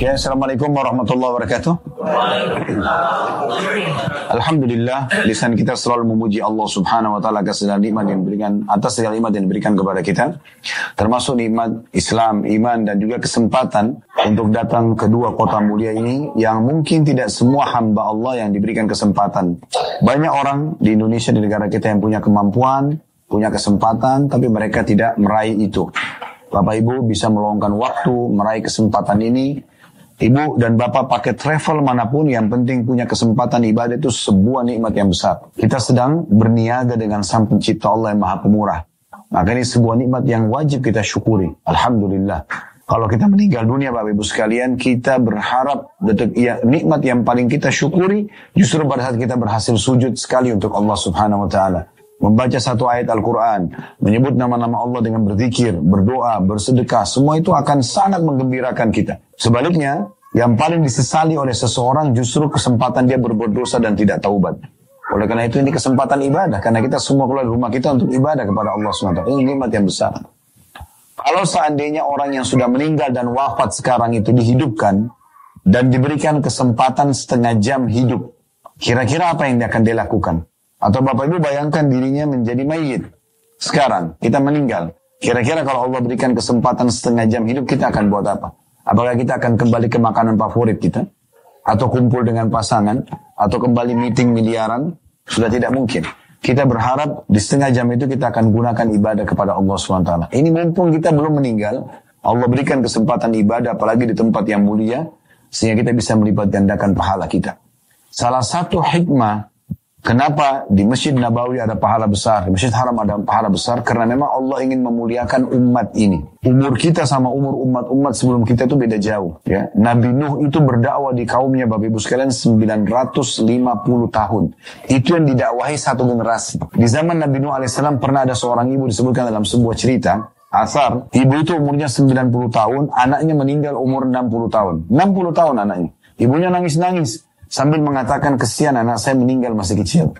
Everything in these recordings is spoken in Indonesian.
Oke, Assalamualaikum warahmatullahi wabarakatuh. Alhamdulillah, lisan kita selalu memuji Allah subhanahu wa ta'ala atas segala nikmat yang diberikan, atas segala nikmat yang diberikan kepada kita. Termasuk nikmat Islam, iman, dan juga kesempatan untuk datang ke dua kota mulia ini yang mungkin tidak semua hamba Allah yang diberikan kesempatan. Banyak orang di Indonesia, di negara kita yang punya kemampuan, punya kesempatan, tapi mereka tidak meraih itu. Bapak Ibu bisa meluangkan waktu, meraih kesempatan ini, Ibu dan Bapak pakai travel mana pun yang penting punya kesempatan ibadah itu sebuah nikmat yang besar. Kita sedang berniaga dengan sang pencipta Allah yang maha pemurah. Maka ini sebuah nikmat yang wajib kita syukuri. Alhamdulillah. Kalau kita meninggal dunia Bapak Ibu sekalian, kita berharap detik ya, nikmat yang paling kita syukuri justru pada saat kita berhasil sujud sekali untuk Allah Subhanahu wa taala. Membaca satu ayat Al-Quran, menyebut nama-nama Allah dengan berzikir, berdoa, bersedekah, semua itu akan sangat menggembirakan kita. Sebaliknya, yang paling disesali oleh seseorang justru kesempatan dia berbuat dosa dan tidak taubat. Oleh karena itu ini kesempatan ibadah. Karena kita semua keluar dari rumah kita untuk ibadah kepada Allah SWT. Ini nikmat yang besar. Kalau seandainya orang yang sudah meninggal dan wafat sekarang itu dihidupkan dan diberikan kesempatan setengah jam hidup, kira-kira apa yang dia akan dia lakukan? Atau Bapak Ibu bayangkan dirinya menjadi mayit. Sekarang kita meninggal. Kira-kira kalau Allah berikan kesempatan setengah jam hidup kita akan buat apa? Apakah kita akan kembali ke makanan favorit kita? Atau kumpul dengan pasangan? Atau kembali meeting miliaran? Sudah tidak mungkin. Kita berharap di setengah jam itu kita akan gunakan ibadah kepada Allah SWT. Ini mumpung kita belum meninggal, Allah berikan kesempatan ibadah apalagi di tempat yang mulia, sehingga kita bisa melipat gandakan pahala kita. Salah satu hikmah Kenapa di Masjid Nabawi ada pahala besar, di Masjid Haram ada pahala besar? Karena memang Allah ingin memuliakan umat ini. Umur kita sama umur umat-umat sebelum kita itu beda jauh. Ya. Nabi Nuh itu berdakwah di kaumnya Bapak Ibu sekalian 950 tahun. Itu yang didakwahi satu generasi. Di zaman Nabi Nuh alaihissalam pernah ada seorang ibu disebutkan dalam sebuah cerita. Asar, ibu itu umurnya 90 tahun, anaknya meninggal umur 60 tahun. 60 tahun anaknya. Ibunya nangis-nangis. Sambil mengatakan kesian anak saya meninggal masih kecil.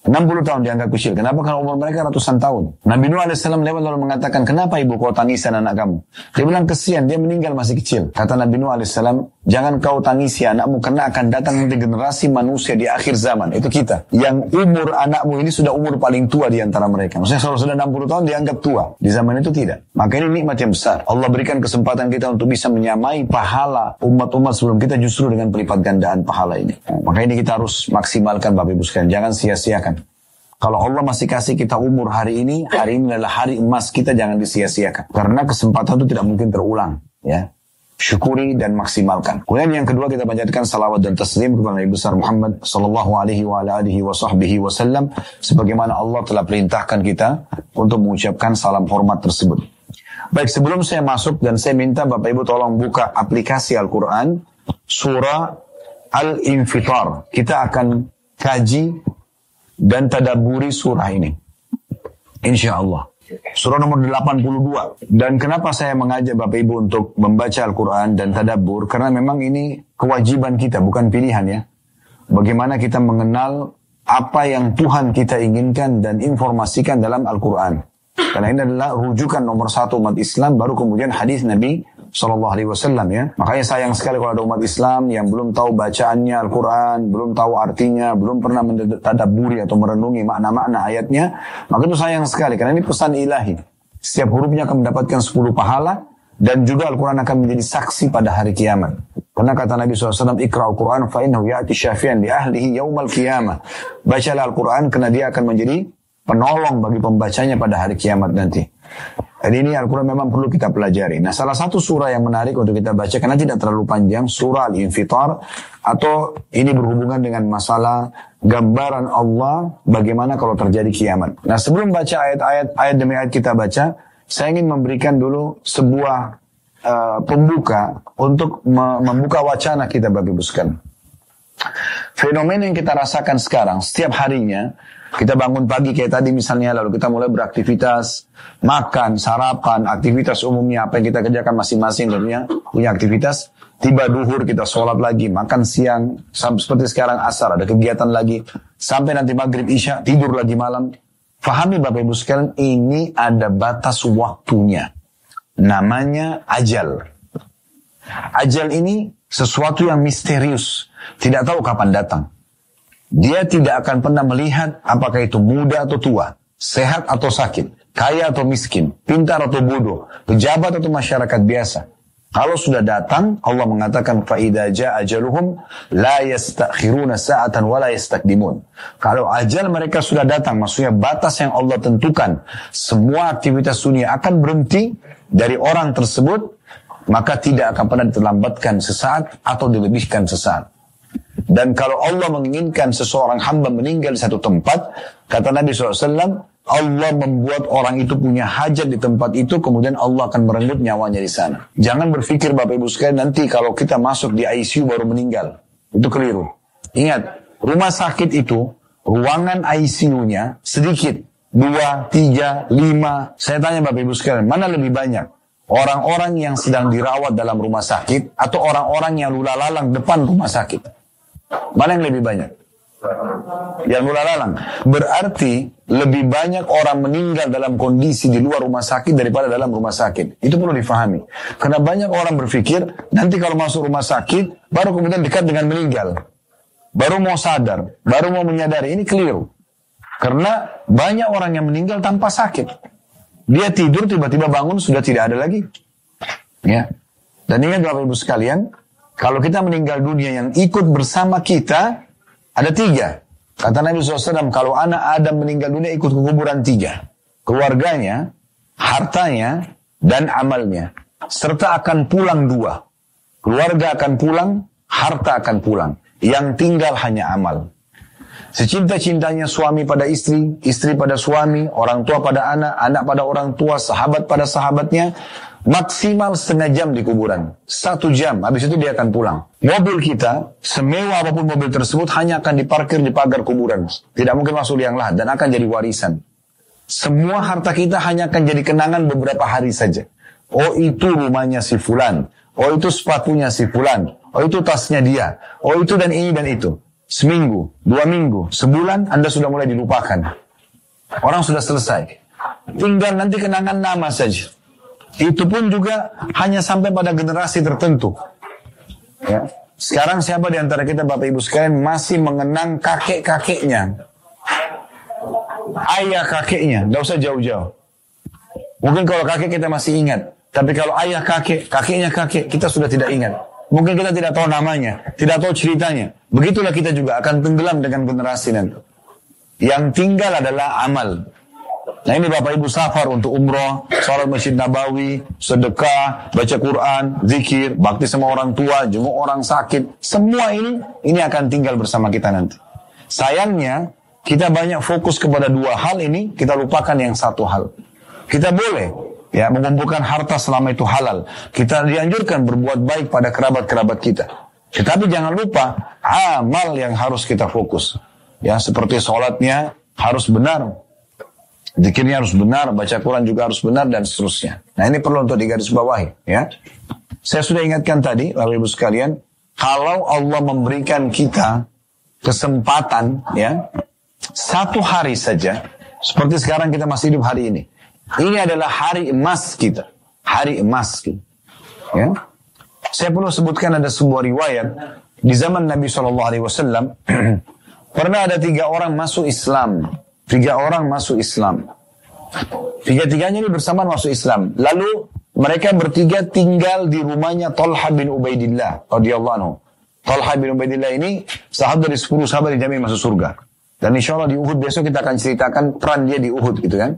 60 tahun dianggap kecil. Kenapa? Karena umur mereka ratusan tahun. Nabi Nuh AS lewat lalu mengatakan, kenapa ibu kau tangisan anak kamu? Dia bilang, kesian, dia meninggal masih kecil. Kata Nabi Nuh AS, jangan kau tangisi anakmu karena akan datang nanti generasi manusia di akhir zaman. Itu kita. Yang umur anakmu ini sudah umur paling tua di antara mereka. Maksudnya kalau sudah 60 tahun dianggap tua. Di zaman itu tidak. Maka ini nikmat yang besar. Allah berikan kesempatan kita untuk bisa menyamai pahala umat-umat sebelum kita justru dengan pelipat gandaan pahala ini. Maka ini kita harus maksimalkan Bapak Ibu sekalian. Jangan sia-siakan. Kalau Allah masih kasih kita umur hari ini, hari ini adalah hari emas kita jangan disia-siakan. Karena kesempatan itu tidak mungkin terulang. Ya, syukuri dan maksimalkan. Kemudian yang kedua kita panjatkan salawat dan taslim kepada Nabi besar Muhammad sallallahu alaihi wa alihi wa sahbihi wasallam sebagaimana Allah telah perintahkan kita untuk mengucapkan salam hormat tersebut. Baik, sebelum saya masuk dan saya minta Bapak Ibu tolong buka aplikasi Al-Qur'an surah Al-Infitar. Kita akan kaji dan tadaburi surah ini. Insya Allah. Surah nomor 82. Dan kenapa saya mengajak Bapak Ibu untuk membaca Al-Quran dan tadabur? Karena memang ini kewajiban kita, bukan pilihan ya. Bagaimana kita mengenal apa yang Tuhan kita inginkan dan informasikan dalam Al-Quran. Karena ini adalah rujukan nomor satu umat Islam, baru kemudian hadis Nabi Sallallahu Alaihi Wasallam ya. Makanya sayang sekali kalau ada umat Islam yang belum tahu bacaannya Al-Quran, belum tahu artinya, belum pernah mentadaburi atau merenungi makna-makna ayatnya, maka itu sayang sekali karena ini pesan ilahi. Setiap hurufnya akan mendapatkan 10 pahala dan juga Al-Quran akan menjadi saksi pada hari kiamat. Karena kata Nabi SAW, Ikra Al-Quran fa'innahu ya'ti syafian li ahlihi yaumal qiyamah. Bacalah Al-Quran karena dia akan menjadi penolong bagi pembacanya pada hari kiamat nanti. Dan ini Al-Quran memang perlu kita pelajari. Nah salah satu surah yang menarik untuk kita baca karena tidak terlalu panjang, surah Al-Infitar atau ini berhubungan dengan masalah gambaran Allah bagaimana kalau terjadi kiamat. Nah sebelum baca ayat-ayat ayat demi ayat kita baca, saya ingin memberikan dulu sebuah uh, pembuka untuk membuka wacana kita bagi buskan. Fenomena yang kita rasakan sekarang setiap harinya kita bangun pagi kayak tadi misalnya, lalu kita mulai beraktivitas, makan, sarapan, aktivitas umumnya apa yang kita kerjakan masing-masing tentunya punya aktivitas. Tiba duhur kita sholat lagi, makan siang, seperti sekarang asar ada kegiatan lagi, sampai nanti maghrib isya tidur lagi malam. Fahami Bapak Ibu sekalian, ini ada batas waktunya. Namanya ajal. Ajal ini sesuatu yang misterius. Tidak tahu kapan datang. Dia tidak akan pernah melihat apakah itu muda atau tua, sehat atau sakit, kaya atau miskin, pintar atau bodoh, pejabat atau masyarakat biasa. Kalau sudah datang, Allah mengatakan faida ajaluhum la yastakhiruna sa'atan wa la yastakdimun. Kalau ajal mereka sudah datang, maksudnya batas yang Allah tentukan, semua aktivitas dunia akan berhenti dari orang tersebut, maka tidak akan pernah terlambatkan sesaat atau dilebihkan sesaat. Dan kalau Allah menginginkan seseorang hamba meninggal di satu tempat, kata Nabi SAW, Allah membuat orang itu punya hajat di tempat itu, kemudian Allah akan merenggut nyawanya di sana. Jangan berpikir Bapak Ibu sekalian nanti kalau kita masuk di ICU baru meninggal. Itu keliru. Ingat, rumah sakit itu, ruangan ICU-nya sedikit. Dua, tiga, lima. Saya tanya Bapak Ibu sekalian, mana lebih banyak? Orang-orang yang sedang dirawat dalam rumah sakit atau orang-orang yang lula-lalang depan rumah sakit? Mana yang lebih banyak? Yang lula-lalang. Berarti lebih banyak orang meninggal dalam kondisi di luar rumah sakit daripada dalam rumah sakit. Itu perlu difahami. Karena banyak orang berpikir, nanti kalau masuk rumah sakit, baru kemudian dekat dengan meninggal. Baru mau sadar, baru mau menyadari. Ini keliru. Karena banyak orang yang meninggal tanpa sakit. Dia tidur, tiba-tiba bangun, sudah tidak ada lagi. Ya. Dan ingat Bapak Ibu sekalian, kalau kita meninggal dunia yang ikut bersama kita, ada tiga. Kata Nabi SAW, kalau anak Adam meninggal dunia ikut ke kuburan tiga. Keluarganya, hartanya, dan amalnya. Serta akan pulang dua. Keluarga akan pulang, harta akan pulang. Yang tinggal hanya amal. Secinta-cintanya suami pada istri, istri pada suami, orang tua pada anak, anak pada orang tua, sahabat pada sahabatnya, maksimal setengah jam di kuburan. Satu jam, habis itu dia akan pulang. Mobil kita, semewah apa pun mobil tersebut, hanya akan diparkir di pagar kuburan. Tidak mungkin masuk liang lahat dan akan jadi warisan. Semua harta kita hanya akan jadi kenangan beberapa hari saja. Oh itu rumahnya si Fulan. Oh itu sepatunya si Fulan. Oh itu tasnya dia. Oh itu dan ini dan itu. Seminggu, dua minggu, sebulan Anda sudah mulai dilupakan. Orang sudah selesai. Tinggal nanti kenangan nama saja. Itu pun juga hanya sampai pada generasi tertentu. Ya. Sekarang siapa di antara kita Bapak Ibu sekalian masih mengenang kakek-kakeknya? Ayah kakeknya, tidak usah jauh-jauh. Mungkin kalau kakek kita masih ingat. Tapi kalau ayah kakek, kakeknya kakek, kita sudah tidak ingat. Mungkin kita tidak tahu namanya, tidak tahu ceritanya. Begitulah kita juga akan tenggelam dengan generasi nanti. Yang tinggal adalah amal. Nah ini Bapak Ibu safar untuk umroh, sholat masjid Nabawi, sedekah, baca Quran, zikir, bakti sama orang tua, jenguk orang sakit. Semua ini, ini akan tinggal bersama kita nanti. Sayangnya, kita banyak fokus kepada dua hal ini, kita lupakan yang satu hal. Kita boleh ya mengumpulkan harta selama itu halal. Kita dianjurkan berbuat baik pada kerabat-kerabat kita. Tetapi jangan lupa amal yang harus kita fokus. Ya seperti sholatnya harus benar, Zikirnya harus benar, baca Quran juga harus benar dan seterusnya. Nah ini perlu untuk digarisbawahi ya. Saya sudah ingatkan tadi Bapak Ibu sekalian, kalau Allah memberikan kita kesempatan ya satu hari saja seperti sekarang kita masih hidup hari ini. Ini adalah hari emas kita. Hari emas kita. Ya. Saya perlu sebutkan ada sebuah riwayat di zaman Nabi Shallallahu Alaihi Wasallam pernah ada tiga orang masuk Islam Tiga orang masuk Islam. Tiga-tiganya ini bersamaan masuk Islam. Lalu mereka bertiga tinggal di rumahnya Talha bin Ubaidillah radhiyallahu anhu. Talha bin Ubaidillah ini sahabat dari 10 sahabat yang jamin masuk surga. Dan insya Allah di Uhud besok kita akan ceritakan peran dia di Uhud gitu kan.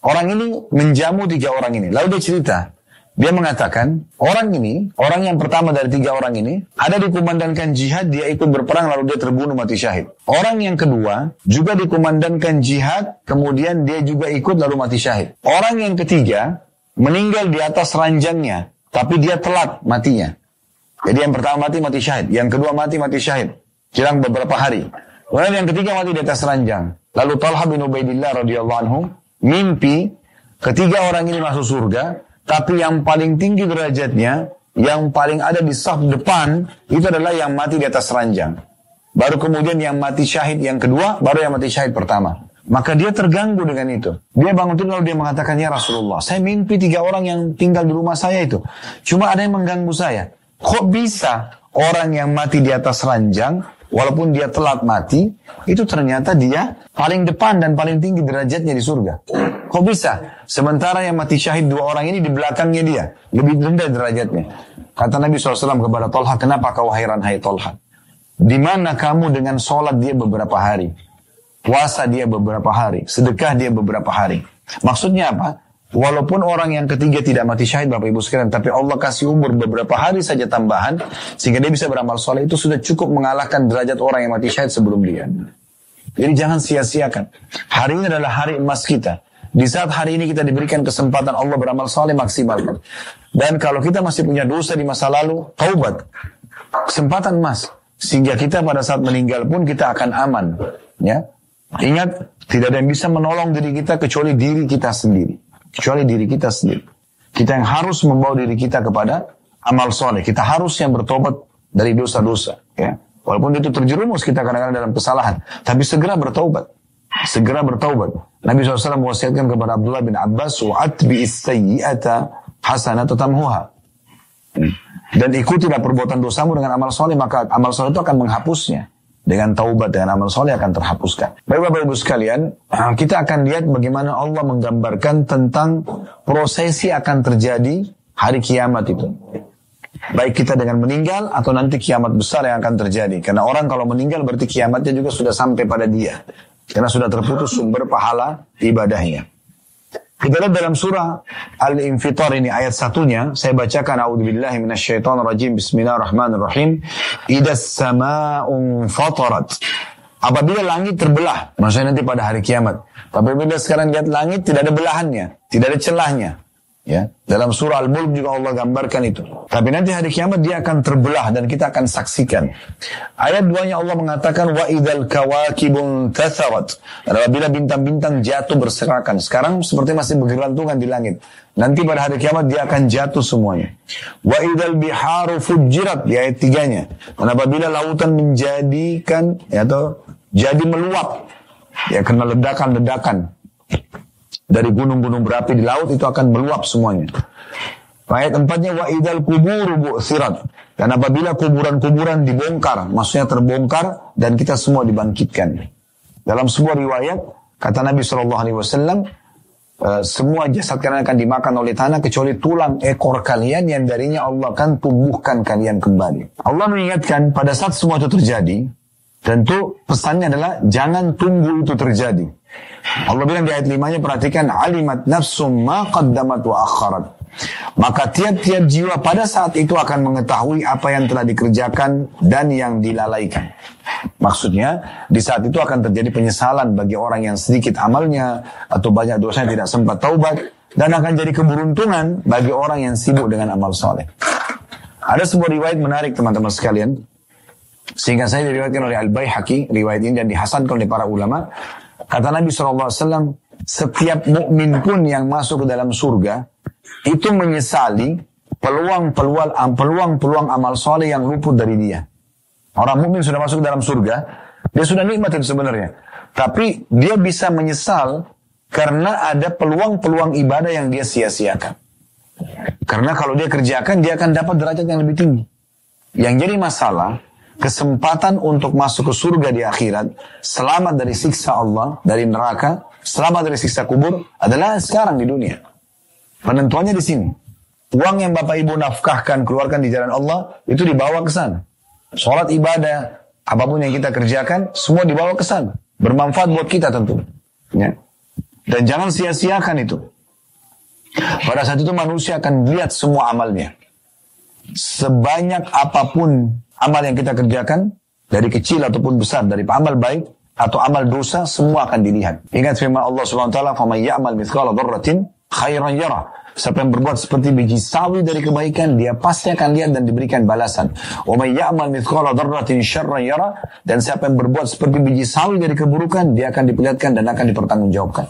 Orang ini menjamu tiga orang ini. Lalu dia cerita, dia mengatakan, orang ini, orang yang pertama dari tiga orang ini, ada dikumandangkan jihad, dia ikut berperang lalu dia terbunuh mati syahid. Orang yang kedua, juga dikumandangkan jihad, kemudian dia juga ikut lalu mati syahid. Orang yang ketiga, meninggal di atas ranjangnya, tapi dia telat matinya. Jadi yang pertama mati, mati syahid. Yang kedua mati, mati syahid. Jelang beberapa hari. Kemudian yang ketiga mati di atas ranjang. Lalu Talha bin Ubaidillah radhiyallahu anhu mimpi ketiga orang ini masuk surga, tapi yang paling tinggi derajatnya, yang paling ada di saf depan, itu adalah yang mati di atas ranjang. Baru kemudian yang mati syahid yang kedua, baru yang mati syahid pertama. Maka dia terganggu dengan itu. Dia bangun tidur lalu dia mengatakan, Ya Rasulullah, saya mimpi tiga orang yang tinggal di rumah saya itu. Cuma ada yang mengganggu saya. Kok bisa orang yang mati di atas ranjang, walaupun dia telat mati, itu ternyata dia paling depan dan paling tinggi derajatnya di surga. Kok bisa? Sementara yang mati syahid dua orang ini di belakangnya dia. Lebih rendah derajatnya. Kata Nabi SAW kepada Tolha, kenapa kau hairan hai Tolha? Di mana kamu dengan sholat dia beberapa hari? Puasa dia beberapa hari, sedekah dia beberapa hari. Maksudnya apa? Walaupun orang yang ketiga tidak mati syahid Bapak Ibu sekalian, tapi Allah kasih umur beberapa hari saja tambahan sehingga dia bisa beramal soleh itu sudah cukup mengalahkan derajat orang yang mati syahid sebelum dia. Jadi jangan sia-siakan. Hari ini adalah hari emas kita. Di saat hari ini kita diberikan kesempatan Allah beramal soleh maksimal. Dan kalau kita masih punya dosa di masa lalu, taubat. Kesempatan emas. Sehingga kita pada saat meninggal pun kita akan aman. Ya, Ingat, tidak ada yang bisa menolong diri kita kecuali diri kita sendiri Kecuali diri kita sendiri. Kita yang harus membawa diri kita kepada amal soleh. Kita harus yang bertobat dari dosa-dosa. Ya. Walaupun itu terjerumus kita kadang-kadang dalam kesalahan. Tapi segera bertobat. Segera bertobat. Nabi SAW mewasiatkan kepada Abdullah bin Abbas, وَأَتْبِئِ السَّيِّئَةَ حَسَنَةَ تَمْهُهَا Dan ikutilah perbuatan dosamu dengan amal soleh, maka amal soleh itu akan menghapusnya dengan taubat dengan amal soleh akan terhapuskan. Baik Bapak Ibu sekalian, ah, kita akan lihat bagaimana Allah menggambarkan tentang prosesi akan terjadi hari kiamat itu. Baik kita dengan meninggal atau nanti kiamat besar yang akan terjadi. Karena orang kalau meninggal berarti kiamatnya juga sudah sampai pada dia. Karena sudah terputus sumber pahala ibadahnya. Kita lihat dalam surah Al-Infitar ini ayat satunya, saya bacakan A'udzubillahi minasyaitonirrajim. Bismillahirrahmanirrahim. Idas sama'un fatarat. Apabila langit terbelah, maksudnya nanti pada hari kiamat. Tapi bila sekarang lihat langit tidak ada belahannya, tidak ada celahnya. Ya, dalam surah Al-Mulk juga Allah gambarkan itu. Tapi nanti hari kiamat dia akan terbelah dan kita akan saksikan. Ayat duanya Allah mengatakan wa idzal kawakibun tatharat. Apabila bintang-bintang jatuh berserakan. Sekarang seperti masih bergelantungan di langit. Nanti pada hari kiamat dia akan jatuh semuanya. Wa idzal biharu fujirat di ayat tiganya. Dan apabila lautan menjadikan ya atau jadi meluap ya kena ledakan-ledakan dari gunung-gunung berapi di laut itu akan meluap semuanya. Ayat empatnya wa idal kuburu bu'sirat. Dan apabila kuburan-kuburan dibongkar, maksudnya terbongkar dan kita semua dibangkitkan. Dalam sebuah riwayat kata Nabi Shallallahu Alaihi Wasallam, eh, semua jasad kalian akan dimakan oleh tanah kecuali tulang ekor kalian yang darinya Allah akan tumbuhkan kalian kembali. Allah mengingatkan pada saat semua itu terjadi, tentu pesannya adalah jangan tunggu itu terjadi. Allah bilang di ayat limanya perhatikan alimat nafsum ma qaddamat wa akharat. Maka tiap-tiap jiwa pada saat itu akan mengetahui apa yang telah dikerjakan dan yang dilalaikan. Maksudnya di saat itu akan terjadi penyesalan bagi orang yang sedikit amalnya atau banyak dosanya tidak sempat taubat dan akan jadi keberuntungan bagi orang yang sibuk dengan amal soleh. Ada sebuah riwayat menarik teman-teman sekalian sehingga saya diriwayatkan oleh Al Baihaqi riwayat ini dan dihasankan oleh para ulama Kata Nabi SAW, setiap mukmin pun yang masuk ke dalam surga, itu menyesali peluang-peluang peluang-peluang amal soleh yang luput dari dia. Orang mukmin sudah masuk ke dalam surga, dia sudah nikmatin sebenarnya. Tapi dia bisa menyesal karena ada peluang-peluang ibadah yang dia sia-siakan. Karena kalau dia kerjakan, dia akan dapat derajat yang lebih tinggi. Yang jadi masalah, kesempatan untuk masuk ke surga di akhirat, selamat dari siksa Allah, dari neraka, selamat dari siksa kubur adalah sekarang di dunia. Penentuannya di sini. Uang yang Bapak Ibu nafkahkan, keluarkan di jalan Allah, itu dibawa ke sana. Sholat ibadah, apa pun yang kita kerjakan, semua dibawa ke sana. Bermanfaat buat kita tentu. Ya. Dan jangan sia-siakan itu. Pada saat itu manusia akan lihat semua amalnya. Sebanyak apa pun amal yang kita kerjakan dari kecil ataupun besar dari amal baik atau amal dosa semua akan dilihat. Ingat firman Allah Subhanahu wa taala, "Faman ya'mal mithqala dzarratin khairan yara." Siapa yang berbuat seperti biji sawi dari kebaikan, dia pasti akan lihat dan diberikan balasan. Wa ya'mal mithqala dzarratin yara, dan siapa yang berbuat seperti biji sawi dari keburukan, dia akan diperlihatkan dan akan dipertanggungjawabkan.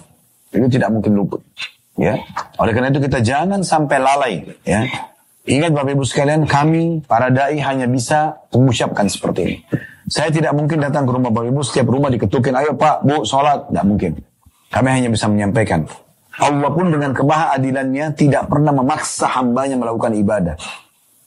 Itu tidak mungkin luput. Ya. Oleh karena itu kita jangan sampai lalai, ya. Ingat Bapak Ibu sekalian, kami para dai hanya bisa mengucapkan seperti ini. Saya tidak mungkin datang ke rumah Bapak Ibu, setiap rumah diketukin, ayo Pak, Bu, sholat. Tidak mungkin. Kami hanya bisa menyampaikan. Allah pun dengan kemahaadilannya tidak pernah memaksa hambanya melakukan ibadah.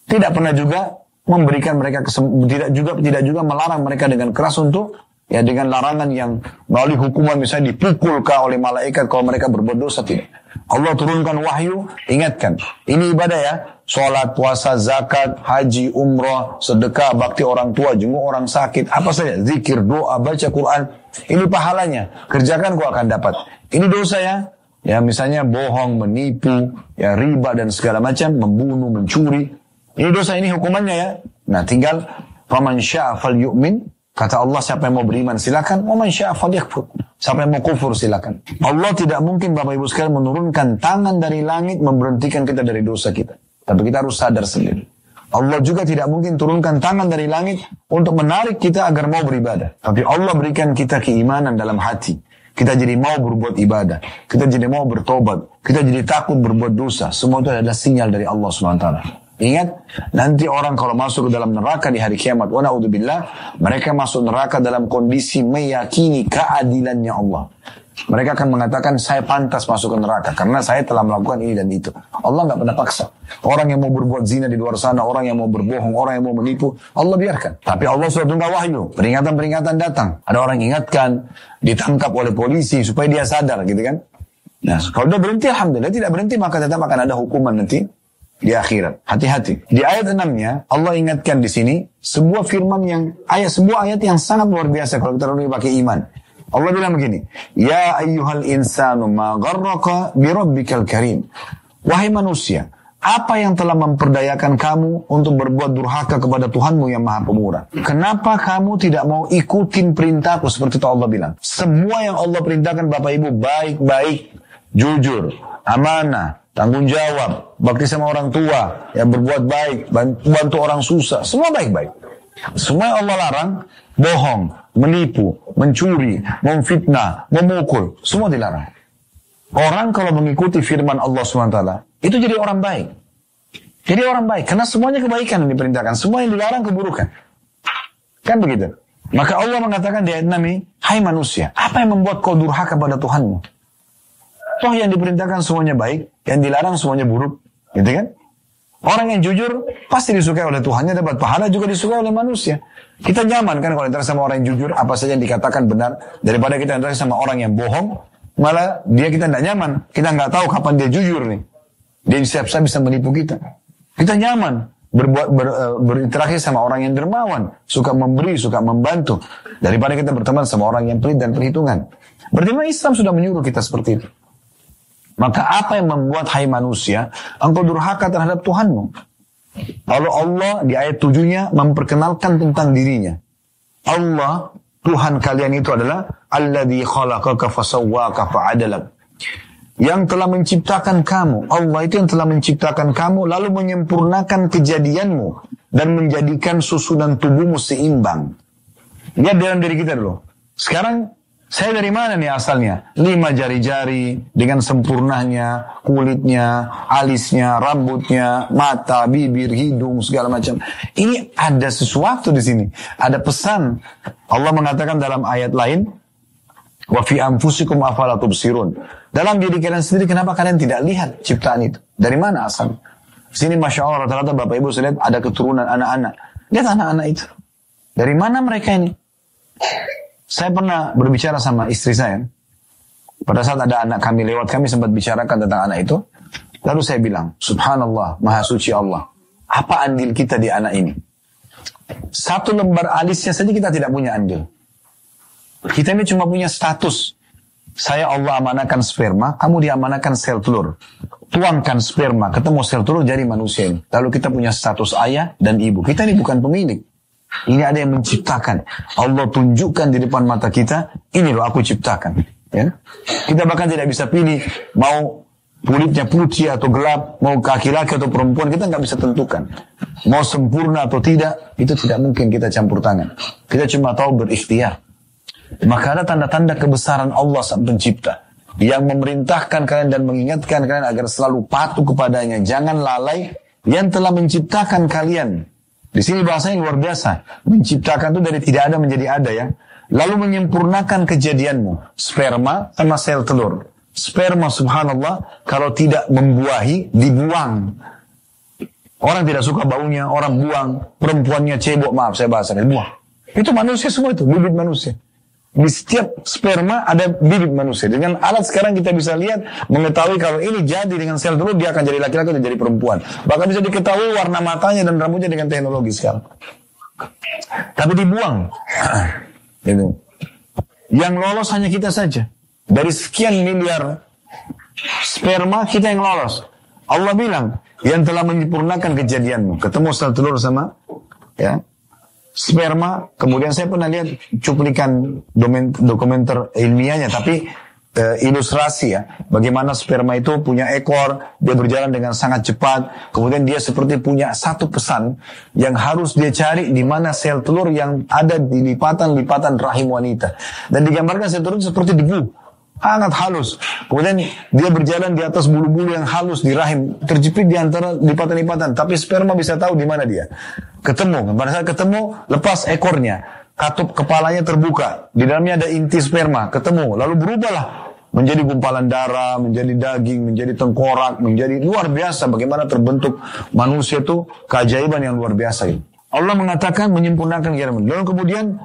Tidak pernah juga memberikan mereka tidak juga tidak juga melarang mereka dengan keras untuk ya dengan larangan yang melalui hukuman misalnya dipukul kah oleh malaikat kalau mereka berbuat dosa tidak. Allah turunkan wahyu, ingatkan. Ini ibadah ya. Sholat, puasa, zakat, haji, umrah, sedekah, bakti orang tua, jenguk orang sakit, apa saja. Zikir, doa, baca Quran. Ini pahalanya. Kerjakan kau akan dapat. Ini dosa ya. Ya misalnya bohong, menipu, ya riba dan segala macam, membunuh, mencuri. Ini dosa ini hukumannya ya. Nah tinggal faman sya'a fal yu'min. Kata Allah siapa yang mau beriman silakan. Waman sya'a fal yakfur. Siapa yang mau kufur silakan. Allah tidak mungkin Bapak Ibu sekalian menurunkan tangan dari langit memberhentikan kita dari dosa kita. Tapi kita harus sadar sendiri. Allah juga tidak mungkin turunkan tangan dari langit untuk menarik kita agar mau beribadah. Tapi Allah berikan kita keimanan dalam hati. Kita jadi mau berbuat ibadah. Kita jadi mau bertobat. Kita jadi takut berbuat dosa. Semua itu adalah sinyal dari Allah SWT. Ingat, nanti orang kalau masuk ke dalam neraka di hari kiamat, wa mereka masuk neraka dalam kondisi meyakini keadilannya Allah. Mereka akan mengatakan saya pantas masuk ke neraka karena saya telah melakukan ini dan itu. Allah nggak pernah paksa. Orang yang mau berbuat zina di luar sana, orang yang mau berbohong, orang yang mau menipu, Allah biarkan. Tapi Allah sudah tunggu wahyu, peringatan-peringatan datang. Ada orang ingatkan, ditangkap oleh polisi supaya dia sadar gitu kan. Nah, kalau dia berhenti, alhamdulillah. Tidak berhenti, maka tetap akan ada hukuman nanti di akhirat. Hati-hati. Di ayat 6-nya, Allah ingatkan di sini sebuah firman yang ayat sebuah ayat yang sangat luar biasa kalau kita renungi pakai iman. Allah bilang begini, Ya ayyuhal insanu ma gharraka birabbikal karim. Wahai manusia, apa yang telah memperdayakan kamu untuk berbuat durhaka kepada Tuhanmu yang maha pemurah? Kenapa kamu tidak mau ikutin perintahku seperti itu Allah bilang? Semua yang Allah perintahkan Bapak Ibu baik-baik, jujur, amanah, tanggung jawab, bakti sama orang tua, yang berbuat baik, bantu orang susah, semua baik-baik. Semua yang Allah larang, bohong, menipu, mencuri, memfitnah, memukul, semua dilarang. Orang kalau mengikuti firman Allah SWT, itu jadi orang baik. Jadi orang baik, karena semuanya kebaikan yang diperintahkan, semua yang dilarang keburukan. Kan begitu? Maka Allah mengatakan di ayat 6 Hai manusia, apa yang membuat kau durhaka pada Tuhanmu? Toh yang diperintahkan semuanya baik, yang dilarang semuanya buruk. Gitu kan? Orang yang jujur pasti disukai oleh Tuhannya, dapat pahala juga disukai oleh manusia. Kita nyaman kan kalau interaksi sama orang yang jujur, apa saja yang dikatakan benar, daripada kita interaksi sama orang yang bohong, malah dia kita tidak nyaman. Kita nggak tahu kapan dia jujur nih. Dia siap-siap bisa menipu kita. Kita nyaman berbuat ber, uh, berinteraksi sama orang yang dermawan, suka memberi, suka membantu, daripada kita berteman sama orang yang pelit dan perhitungan. Berarti Islam sudah menyuruh kita seperti itu. Maka apa yang membuat hai manusia, engkau durhaka terhadap Tuhanmu? Lalu Allah di ayat tujuhnya memperkenalkan tentang dirinya. Allah, Tuhan kalian itu adalah Alladhi khalaqaka fasawwaka fa'adalak. Yang telah menciptakan kamu. Allah itu yang telah menciptakan kamu lalu menyempurnakan kejadianmu dan menjadikan susunan tubuhmu seimbang. Lihat dalam diri kita dulu. Sekarang saya dari mana nih asalnya? Lima jari-jari dengan sempurnanya, kulitnya, alisnya, rambutnya, mata, bibir, hidung, segala macam. Ini ada sesuatu di sini. Ada pesan. Allah mengatakan dalam ayat lain, Wa anfusikum. Dalam diri kalian sendiri kenapa kalian tidak lihat ciptaan itu? Dari mana asal? Sini Masya Allah rata-rata Bapak Ibu saya lihat ada keturunan anak-anak. Lihat anak-anak itu. Dari mana mereka ini? Saya pernah berbicara sama istri saya. Pada saat ada anak kami lewat, kami sempat bicarakan tentang anak itu. Lalu saya bilang, Subhanallah, Maha Suci Allah. Apa andil kita di anak ini? Satu lembar alisnya saja kita tidak punya andil. Kita ini cuma punya status. Saya Allah amanakan sperma, kamu diamanakan sel telur. Tuangkan sperma, ketemu sel telur jadi manusia ini. Lalu kita punya status ayah dan ibu. Kita ini bukan pemilik. Ini ada yang menciptakan. Allah tunjukkan di depan mata kita, ini loh aku ciptakan. Ya. Kita bahkan tidak bisa pilih mau kulitnya putih atau gelap, mau laki-laki atau perempuan, kita nggak bisa tentukan. Mau sempurna atau tidak, itu tidak mungkin kita campur tangan. Kita cuma tahu berikhtiar. Maka ada tanda-tanda kebesaran Allah sang pencipta yang memerintahkan kalian dan mengingatkan kalian agar selalu patuh kepadanya. Jangan lalai yang telah menciptakan kalian di sini bahasanya luar biasa. Menciptakan itu dari tidak ada menjadi ada ya. lalu menyempurnakan kejadianmu. Sperma sama sel telur. Sperma subhanallah kalau tidak membuahi dibuang. Orang tidak suka baunya, orang buang. Perempuannya cebok, maaf saya bahasa, buang. Itu manusia semua itu, bibit manusia. Di setiap sperma ada bibit manusia. Dengan alat sekarang kita bisa lihat, mengetahui kalau ini jadi dengan sel telur, dia akan jadi laki-laki atau jadi perempuan. Bahkan bisa diketahui warna matanya dan rambutnya dengan teknologi sekarang. Tapi dibuang. Itu. Yang lolos hanya kita saja. Dari sekian miliar sperma, kita yang lolos. Allah bilang, yang telah menyempurnakan kejadianmu. Ketemu sel telur sama ya sperma. Kemudian saya pernah lihat cuplikan dokumenter ilmiahnya, tapi e, ilustrasi ya, bagaimana sperma itu punya ekor, dia berjalan dengan sangat cepat, kemudian dia seperti punya satu pesan yang harus dia cari di mana sel telur yang ada di lipatan-lipatan rahim wanita. Dan digambarkan sel telur seperti debu, sangat halus. Kemudian dia berjalan di atas bulu-bulu yang halus di rahim, terjepit di antara lipatan-lipatan, tapi sperma bisa tahu di mana dia. Ketemu, pada saat ketemu, lepas ekornya, katup kepalanya terbuka, di dalamnya ada inti sperma, ketemu, lalu berubahlah menjadi gumpalan darah, menjadi daging, menjadi tengkorak, menjadi luar biasa bagaimana terbentuk manusia itu keajaiban yang luar biasa ini. Allah mengatakan menyempurnakan kiraman. Lalu kemudian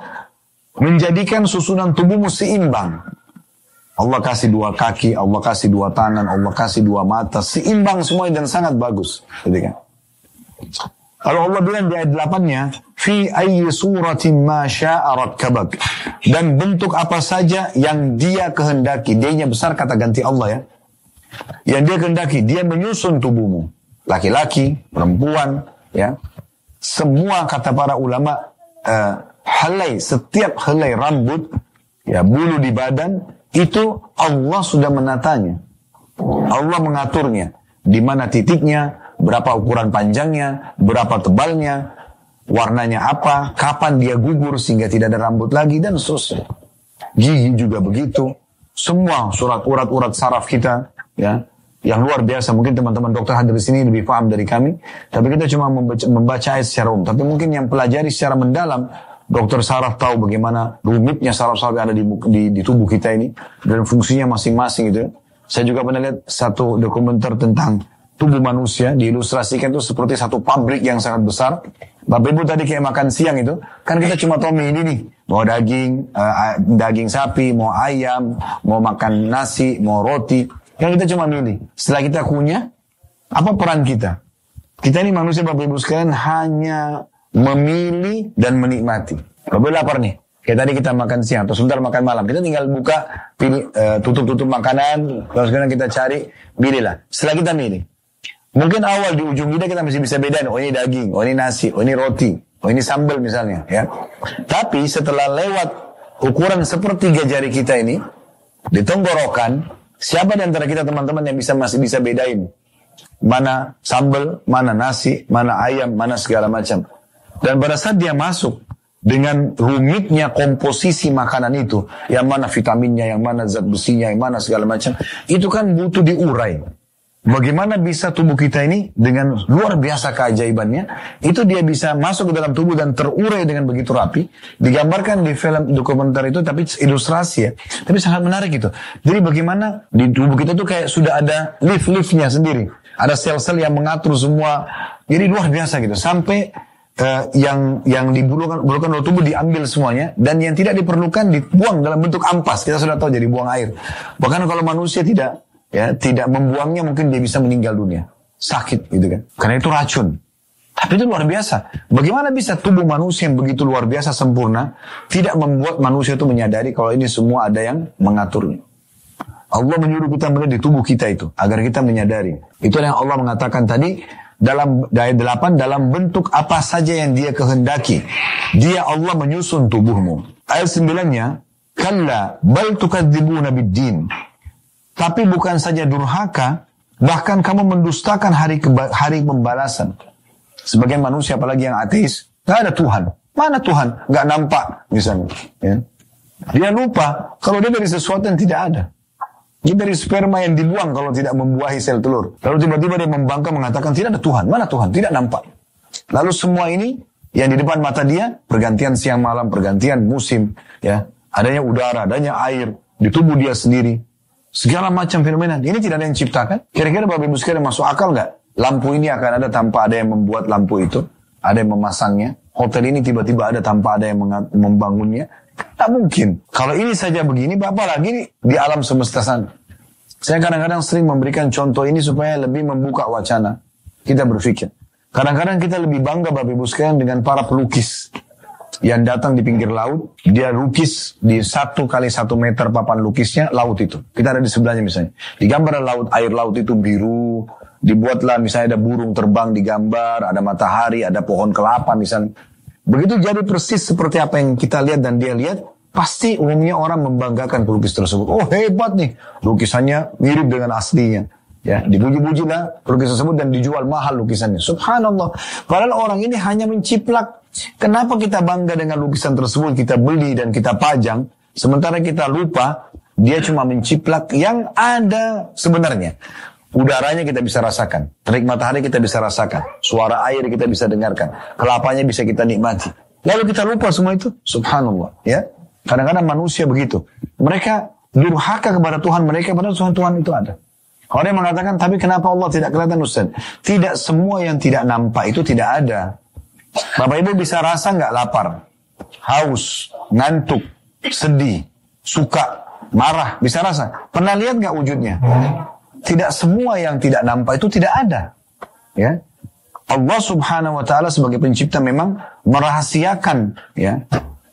menjadikan susunan tubuhmu seimbang. Allah kasih dua kaki, Allah kasih dua tangan, Allah kasih dua mata, seimbang semua dan sangat bagus. Gitu kan? Kalau Allah bilang di ayat 8-nya, fi ayyi suratin ma kabak. Dan bentuk apa saja yang dia kehendaki. Dia besar kata ganti Allah ya. Yang dia kehendaki, dia menyusun tubuhmu. Laki-laki, perempuan, ya. Semua kata para ulama, uh, helai, setiap helai rambut, ya bulu di badan, itu Allah sudah menatanya. Allah mengaturnya. Di mana titiknya, berapa ukuran panjangnya, berapa tebalnya, warnanya apa, kapan dia gugur sehingga tidak ada rambut lagi, dan seterusnya. Gigi juga begitu. Semua surat urat-urat saraf kita, ya, yang luar biasa. Mungkin teman-teman dokter hadir di sini lebih paham dari kami. Tapi kita cuma membaca, membaca ayat secara umum. Tapi mungkin yang pelajari secara mendalam, Dokter saraf tahu bagaimana rumitnya saraf-saraf yang ada di, di, di tubuh kita ini dan fungsinya masing-masing itu. Saya juga pernah lihat satu dokumenter tentang tubuh manusia diilustrasikan itu seperti satu pabrik yang sangat besar. Bapak Ibu tadi kayak makan siang itu, kan kita cuma tahu ini nih, mau daging, uh, daging sapi, mau ayam, mau makan nasi, mau roti, kan kita cuma milih. Setelah kita kunyah, apa peran kita? Kita ini manusia Bapak Ibu sekalian hanya memilih dan menikmati. Kalau lapar nih, kayak tadi kita makan siang atau sebentar makan malam, kita tinggal buka, uh, tutup-tutup makanan, terus sekarang kita cari, pilihlah. Setelah kita milih, mungkin awal di ujung kita kita masih bisa bedain, oh ini daging, oh ini nasi, oh ini roti, oh ini sambal misalnya, ya. Tapi setelah lewat ukuran sepertiga jari kita ini, di tenggorokan, siapa di antara kita teman-teman yang bisa masih bisa bedain mana sambal, mana nasi, mana ayam, mana segala macam. Dan pada saat dia masuk dengan rumitnya komposisi makanan itu, yang mana vitaminnya, yang mana zat besinya, yang mana segala macam, itu kan butuh diurai. Bagaimana bisa tubuh kita ini dengan luar biasa keajaibannya, itu dia bisa masuk ke dalam tubuh dan terurai dengan begitu rapi. Digambarkan di film dokumenter itu, tapi ilustrasi ya. Tapi sangat menarik itu. Jadi bagaimana di tubuh kita itu kayak sudah ada lift-liftnya sendiri. Ada sel-sel yang mengatur semua. Jadi luar biasa gitu. Sampai uh, yang yang dibutuhkan oleh tubuh diambil semuanya dan yang tidak diperlukan dibuang dalam bentuk ampas kita sudah tahu jadi buang air bahkan kalau manusia tidak ya tidak membuangnya mungkin dia bisa meninggal dunia sakit gitu kan karena itu racun tapi itu luar biasa. Bagaimana bisa tubuh manusia yang begitu luar biasa sempurna tidak membuat manusia itu menyadari kalau ini semua ada yang mengaturnya. Allah menyuruh kita melihat di tubuh kita itu agar kita menyadari. Itu yang Allah mengatakan tadi dalam ayat 8 dalam bentuk apa saja yang dia kehendaki. Dia Allah menyusun tubuhmu. Ayat 9-nya, kalla bal tukadzibuna biddin. Tapi bukan saja durhaka, bahkan kamu mendustakan hari hari pembalasan. Sebagian manusia apalagi yang ateis, nggak ada Tuhan. Mana Tuhan? Nggak nampak misalnya. Ya. Dia lupa kalau dia dari sesuatu yang tidak ada. Ini dari sperma yang dibuang kalau tidak membuahi sel telur. Lalu tiba-tiba dia membangkang mengatakan tidak ada Tuhan. Mana Tuhan? Tidak nampak. Lalu semua ini yang di depan mata dia pergantian siang malam, pergantian musim, ya adanya udara, adanya air di tubuh dia sendiri. Segala macam fenomena. Ini tidak ada yang ciptakan. Kira-kira Bapak Ibu sekalian masuk akal nggak? Lampu ini akan ada tanpa ada yang membuat lampu itu. Ada yang memasangnya. Hotel ini tiba-tiba ada tanpa ada yang membangunnya. Tak mungkin. Kalau ini saja begini, Bapak lagi di alam semesta sana. Saya kadang-kadang sering memberikan contoh ini supaya lebih membuka wacana. Kita berpikir. Kadang-kadang kita lebih bangga Bapak Ibu sekalian dengan para pelukis yang datang di pinggir laut, dia lukis di satu kali satu meter papan lukisnya laut itu. Kita ada di sebelahnya misalnya. Digambar laut, air laut itu biru, dibuatlah misalnya ada burung terbang digambar, ada matahari, ada pohon kelapa misalnya. Begitu jadi persis seperti apa yang kita lihat dan dia lihat, pasti umumnya orang membanggakan pelukis tersebut. Oh hebat nih, lukisannya mirip dengan aslinya. Ya, dipuji-puji lah pelukis tersebut dan dijual mahal lukisannya. Subhanallah. Padahal orang ini hanya menciplak. Kenapa kita bangga dengan lukisan tersebut, kita beli dan kita pajang, sementara kita lupa dia cuma menciplak yang ada sebenarnya. Udaranya kita bisa rasakan. Terik matahari kita bisa rasakan. Suara air kita bisa dengarkan. Kelapanya bisa kita nikmati. Lalu kita lupa semua itu. Subhanallah. Ya. Kadang-kadang manusia begitu. Mereka durhaka kepada Tuhan mereka. Padahal Tuhan Tuhan itu ada. Orang yang mengatakan, tapi kenapa Allah tidak kelihatan Ustaz? Tidak semua yang tidak nampak itu tidak ada. Bapak Ibu bisa rasa nggak lapar? Haus, ngantuk, sedih, suka, marah, bisa rasa. Pernah lihat nggak wujudnya? Tidak semua yang tidak nampak itu tidak ada. Ya. Allah Subhanahu wa taala sebagai pencipta memang merahasiakan ya.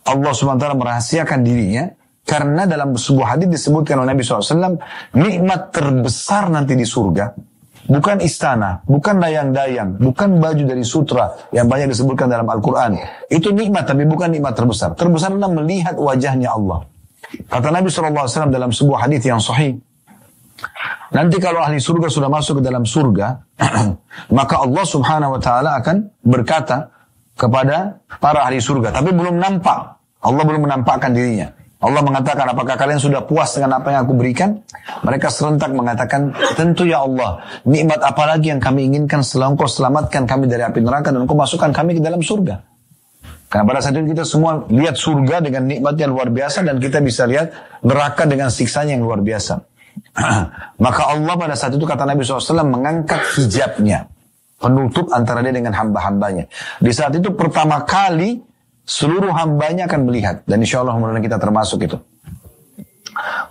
Allah Subhanahu wa taala merahasiakan dirinya karena dalam sebuah hadis disebutkan oleh Nabi SAW, nikmat terbesar nanti di surga, bukan istana, bukan dayang-dayang, bukan baju dari sutra yang banyak disebutkan dalam Al-Quran. Itu nikmat, tapi bukan nikmat terbesar. Terbesar adalah melihat wajahnya Allah. Kata Nabi SAW dalam sebuah hadis yang sahih, Nanti kalau ahli surga sudah masuk ke dalam surga, maka Allah subhanahu wa ta'ala akan berkata kepada para ahli surga. Tapi belum nampak. Allah belum menampakkan dirinya. Allah mengatakan, apakah kalian sudah puas dengan apa yang aku berikan? Mereka serentak mengatakan, tentu ya Allah, nikmat apa lagi yang kami inginkan setelah engkau selamatkan kami dari api neraka dan engkau masukkan kami ke dalam surga. Karena pada saat itu kita semua lihat surga dengan nikmat yang luar biasa dan kita bisa lihat neraka dengan siksanya yang luar biasa. Maka Allah pada saat itu kata Nabi SAW mengangkat hijabnya. Penutup antara dia dengan hamba-hambanya. Di saat itu pertama kali seluruh hambanya akan melihat. Dan insya Allah mudah kita termasuk itu.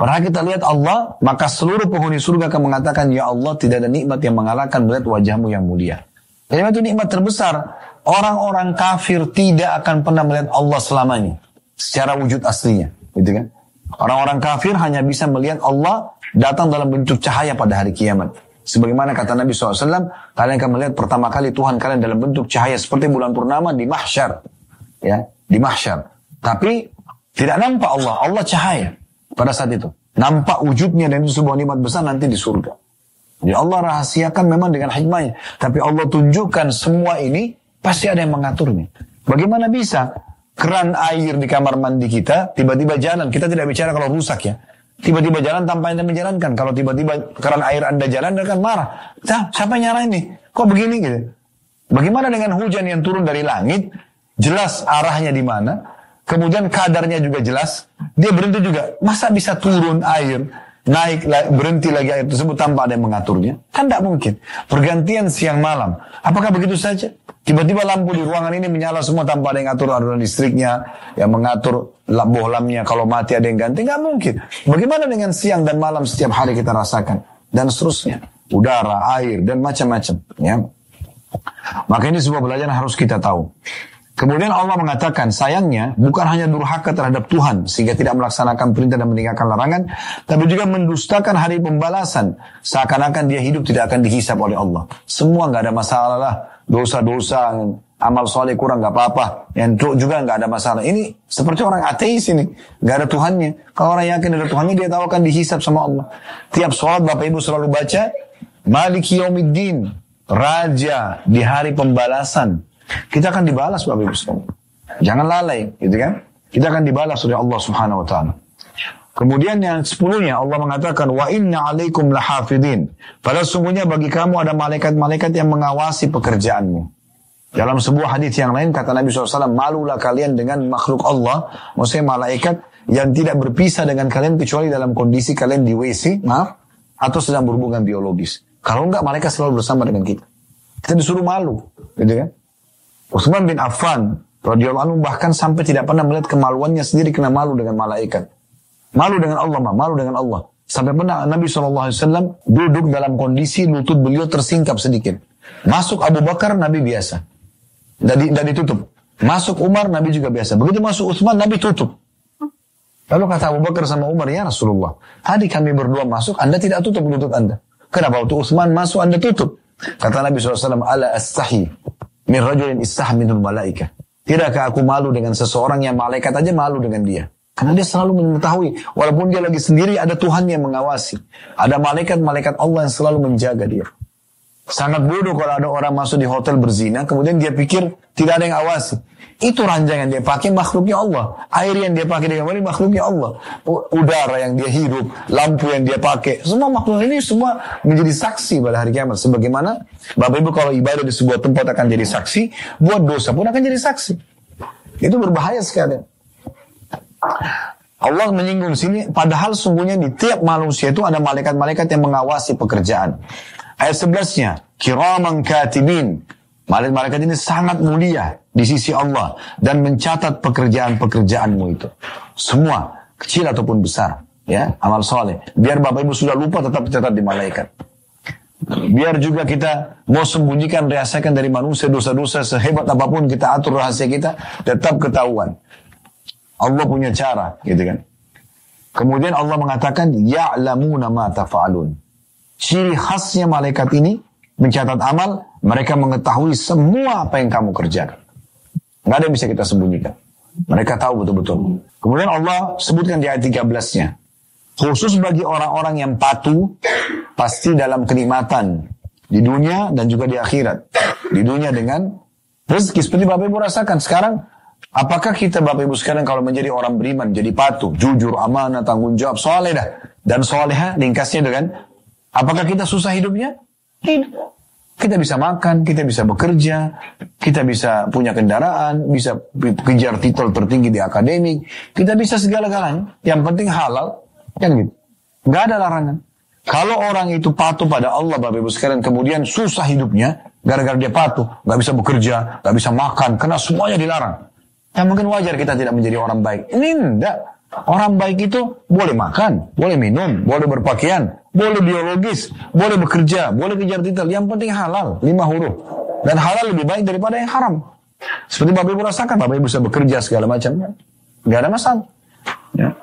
Padahal kita lihat Allah, maka seluruh penghuni surga akan mengatakan, Ya Allah tidak ada nikmat yang mengalahkan melihat wajahmu yang mulia. Jadi itu nikmat terbesar. Orang-orang kafir tidak akan pernah melihat Allah selamanya. Secara wujud aslinya. Gitu kan? Orang-orang kafir hanya bisa melihat Allah datang dalam bentuk cahaya pada hari kiamat. Sebagaimana kata Nabi SAW, kalian akan melihat pertama kali Tuhan kalian dalam bentuk cahaya seperti bulan purnama di mahsyar. Ya, di mahsyar. Tapi tidak nampak Allah, Allah cahaya pada saat itu. Nampak wujudnya dan itu sebuah nikmat besar nanti di surga. Jadi Allah rahasiakan memang dengan hikmahnya. Tapi Allah tunjukkan semua ini pasti ada yang mengaturnya. Bagaimana bisa keran air di kamar mandi kita tiba-tiba jalan? Kita tidak bicara kalau rusak ya. Tiba-tiba jalan tanpa anda menjalankan. Kalau tiba-tiba keran air anda jalan, anda akan marah. Nah, siapa yang nyarain nih? Kok begini gitu? Bagaimana dengan hujan yang turun dari langit? Jelas arahnya di mana. Kemudian kadarnya juga jelas. Dia berhenti juga. Masa bisa turun air? Naik, berhenti lagi air tersebut tanpa ada yang mengaturnya? Kan tidak mungkin. Pergantian siang malam. Apakah begitu saja? Tiba-tiba lampu di ruangan ini menyala semua tanpa ada yang ngatur aliran listriknya, yang mengatur bohlamnya kalau mati ada yang ganti, nggak mungkin. Bagaimana dengan siang dan malam setiap hari kita rasakan dan seterusnya, udara, air dan macam-macam. Ya. Maka ini sebuah pelajaran harus kita tahu. Kemudian Allah mengatakan, sayangnya bukan hanya durhaka terhadap Tuhan sehingga tidak melaksanakan perintah dan meninggalkan larangan, tapi juga mendustakan hari pembalasan seakan-akan dia hidup tidak akan dihisap oleh Allah. Semua nggak ada masalah lah dosa-dosa, amal soleh kurang nggak apa-apa, yang juga nggak ada masalah. Ini seperti orang ateis ini, nggak ada Tuhannya. Kalau orang yakin ada Tuhannya, dia tahu akan dihisap sama Allah. Tiap sholat Bapak Ibu selalu baca, Maliki Yawmiddin, Raja di hari pembalasan. Kita akan dibalas Bapak Ibu. Jangan lalai, gitu kan? Kita akan dibalas oleh Allah Subhanahu wa taala. Kemudian yang sepuluhnya Allah mengatakan wa inna alaikum lahafidin. Padahal sungguhnya bagi kamu ada malaikat-malaikat yang mengawasi pekerjaanmu. Dalam sebuah hadis yang lain kata Nabi SAW, malulah kalian dengan makhluk Allah, maksudnya malaikat yang tidak berpisah dengan kalian kecuali dalam kondisi kalian di WC, maaf, atau sedang berhubungan biologis. Kalau enggak, mereka selalu bersama dengan kita. Kita disuruh malu, gitu kan? Utsman bin Affan radhiyallahu anhu bahkan sampai tidak pernah melihat kemaluannya sendiri kena malu dengan malaikat. Malu dengan Allah, malu dengan Allah. Sampai pernah Nabi SAW duduk dalam kondisi lutut beliau tersingkap sedikit. Masuk Abu Bakar, Nabi biasa. Dan, dan ditutup. Masuk Umar, Nabi juga biasa. Begitu masuk Utsman, Nabi tutup. Lalu kata Abu Bakar sama Umar, ya Rasulullah, tadi kami berdua masuk, Anda tidak tutup lutut Anda. Kenapa waktu Utsman masuk, Anda tutup? Kata Nabi SAW, ala astahi min rajulin istah minul malaika. Tidakkah aku malu dengan seseorang yang malaikat aja malu dengan dia? Karena dia selalu mengetahui, walaupun dia lagi sendiri, ada Tuhan yang mengawasi. Ada malaikat-malaikat Allah yang selalu menjaga dia. Sangat bodoh kalau ada orang masuk di hotel berzina, kemudian dia pikir tidak ada yang awasi. Itu ranjang yang dia pakai makhluknya Allah. Air yang dia pakai di kamar ini makhluknya Allah. Udara yang dia hidup, lampu yang dia pakai. Semua makhluk ini semua menjadi saksi pada hari kiamat. Sebagaimana Bapak Ibu kalau ibadah di sebuah tempat akan jadi saksi, buat dosa pun akan jadi saksi. Itu berbahaya sekali. Allah menyinggung sini, padahal sungguhnya di tiap manusia itu ada malaikat-malaikat yang mengawasi pekerjaan. Ayat 11-nya, kiraman katibin. Malaikat-malaikat ini sangat mulia di sisi Allah dan mencatat pekerjaan-pekerjaanmu itu. Semua, kecil ataupun besar, ya, amal soleh. Biar Bapak Ibu sudah lupa tetap dicatat di malaikat. Biar juga kita mau sembunyikan, rahasakan dari manusia dosa-dosa sehebat apa pun kita atur rahasia kita, tetap ketahuan. Allah punya cara, gitu kan. Kemudian Allah mengatakan, Ya'lamuna ma tafa'alun. Ciri khasnya malaikat ini, mencatat amal, mereka mengetahui semua apa yang kamu kerjakan. Nggak ada yang bisa kita sembunyikan. Mereka tahu betul-betul. Kemudian Allah sebutkan di ayat 13-nya. Khusus bagi orang-orang yang patuh, pasti dalam kenikmatan di dunia dan juga di akhirat. Di dunia dengan rezeki seperti Bapak Ibu rasakan sekarang Apakah kita Bapak Ibu sekalian kalau menjadi orang beriman, jadi patuh, jujur, amanah, tanggung jawab, soleh dah. Dan soleha ringkasnya dengan, apakah kita susah hidupnya? Tidak. Kita bisa makan, kita bisa bekerja, kita bisa punya kendaraan, bisa kejar titel tertinggi di akademik, kita bisa segala-galanya. Yang penting halal, kan gitu. Gak ada larangan. Kalau orang itu patuh pada Allah, Bapak Ibu sekalian, kemudian susah hidupnya, gara-gara dia patuh, gak bisa bekerja, gak bisa makan, karena semuanya dilarang. Ya mungkin wajar kita tidak menjadi orang baik. Ini enggak. Orang baik itu boleh makan, boleh minum, boleh berpakaian, boleh biologis, boleh bekerja, boleh kejar titel. Yang penting halal, lima huruf. Dan halal lebih baik daripada yang haram. Seperti Bapak Ibu rasakan, Bapak Ibu bisa bekerja segala macam. Gak ada masalah. Ya.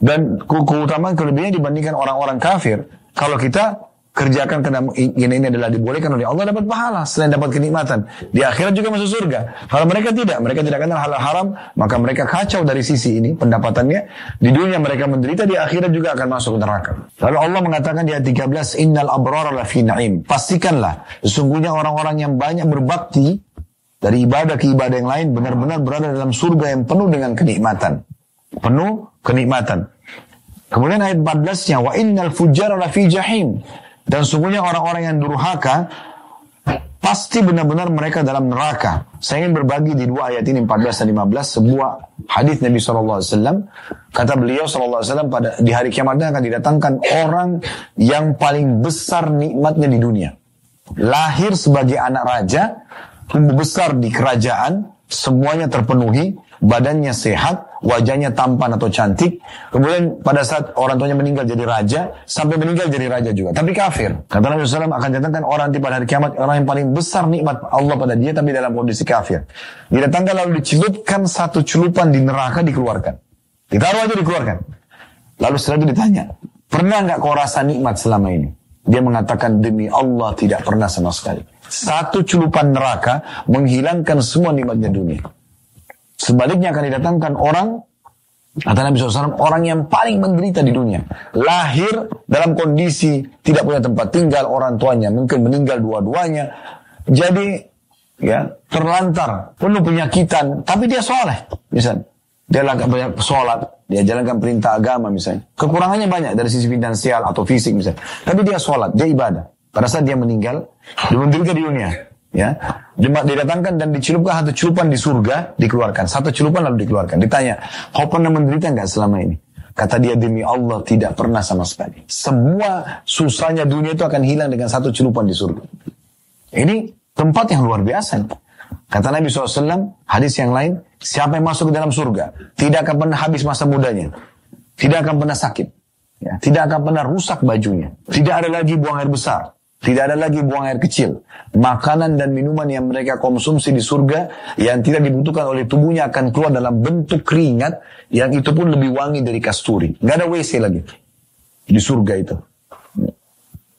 Dan keutamaan kelebihannya dibandingkan orang-orang kafir. Kalau kita kerjakan karena ini, ini adalah dibolehkan oleh Allah dapat pahala. Selain dapat kenikmatan di akhirat juga masuk surga. Kalau mereka tidak mereka tidak kenal halal haram maka mereka kacau dari sisi ini pendapatannya. Di dunia mereka menderita di akhirat juga akan masuk neraka. Lalu Allah mengatakan di ayat 13 innal abrara lafi na'im. Pastikanlah sesungguhnya orang-orang yang banyak berbakti dari ibadah ke ibadah yang lain benar-benar berada dalam surga yang penuh dengan kenikmatan. Penuh kenikmatan. Kemudian ayat 14-nya wa innal fujjara lafi jahim dan sungguhnya orang-orang yang durhaka pasti benar-benar mereka dalam neraka. Saya ingin berbagi di dua ayat ini 14 dan 15 sebuah hadis Nabi SAW. Kata beliau SAW pada di hari kiamatnya akan didatangkan orang yang paling besar nikmatnya di dunia. Lahir sebagai anak raja, tumbuh besar di kerajaan, semuanya terpenuhi, badannya sehat, wajahnya tampan atau cantik. Kemudian pada saat orang tuanya meninggal jadi raja, sampai meninggal jadi raja juga. Tapi kafir. Kata Nabi SAW akan datangkan orang nanti pada hari kiamat, orang yang paling besar nikmat Allah pada dia, tapi dalam kondisi kafir. Didatangkan lalu dicelupkan satu celupan di neraka dikeluarkan. Ditaruh aja dikeluarkan. Lalu setelah itu ditanya, pernah nggak kau rasa nikmat selama ini? Dia mengatakan demi Allah tidak pernah sama sekali. Satu celupan neraka menghilangkan semua nikmatnya dunia. Sebaliknya akan didatangkan orang Kata Nabi SAW, orang yang paling menderita di dunia. Lahir dalam kondisi tidak punya tempat tinggal orang tuanya. Mungkin meninggal dua-duanya. Jadi, ya terlantar, penuh penyakitan. Tapi dia soleh, misalnya. Dia lakukan banyak sholat, dia jalankan perintah agama misalnya. Kekurangannya banyak dari sisi finansial atau fisik misalnya. Tapi dia sholat, dia ibadah. Pada saat dia meninggal, dia menderita di dunia. Ya, didatangkan dan dicelupkan satu celupan di surga, dikeluarkan. Satu celupan lalu dikeluarkan. Ditanya, kau pernah menderita nggak selama ini? Kata dia demi Allah tidak pernah sama sekali. Semua susahnya dunia itu akan hilang dengan satu celupan di surga. Ini tempat yang luar biasa. Kata Nabi SAW, hadis yang lain, siapa yang masuk ke dalam surga, tidak akan pernah habis masa mudanya. Tidak akan pernah sakit. Ya, tidak akan pernah rusak bajunya. Tidak ada lagi buang air besar. Tidak ada lagi buang air kecil. Makanan dan minuman yang mereka konsumsi di surga yang tidak dibutuhkan oleh tubuhnya akan keluar dalam bentuk keringat yang itu pun lebih wangi dari kasturi. Gak ada WC lagi di surga itu.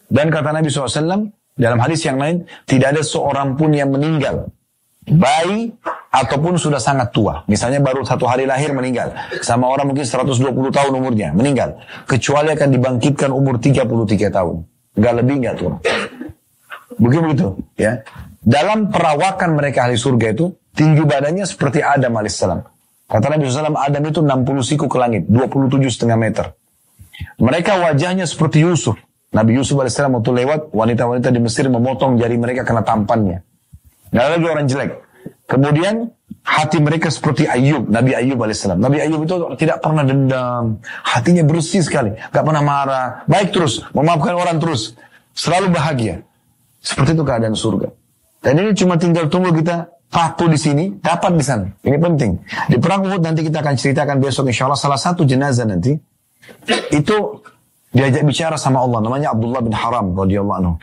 Dan kata Nabi SAW dalam hadis yang lain, tidak ada seorang pun yang meninggal. Bayi ataupun sudah sangat tua. Misalnya baru satu hari lahir meninggal. Sama orang mungkin 120 tahun umurnya meninggal. Kecuali akan dibangkitkan umur 33 tahun. Nggak lebih, nggak turun. Begitu begitu, ya. Dalam perawakan mereka ahli surga itu, tinggi badannya seperti Adam alaihissalam. Kata Nabi SAW, Adam itu 60 siku ke langit, 27 setengah meter. Mereka wajahnya seperti Yusuf. Nabi Yusuf alaihissalam waktu lewat, wanita-wanita di Mesir memotong jari mereka karena tampannya. Nggak lagi orang jelek. Kemudian hati mereka seperti Ayub, Nabi Ayub alaihissalam. Nabi Ayub itu tidak pernah dendam, hatinya bersih sekali, nggak pernah marah, baik terus, memaafkan orang terus, selalu bahagia. Seperti itu keadaan surga. Dan ini cuma tinggal tunggu kita patuh di sini, dapat di sana. Ini penting. Di perang Uhud nanti kita akan ceritakan besok insya Allah salah satu jenazah nanti itu diajak bicara sama Allah namanya Abdullah bin Haram radhiyallahu anhu.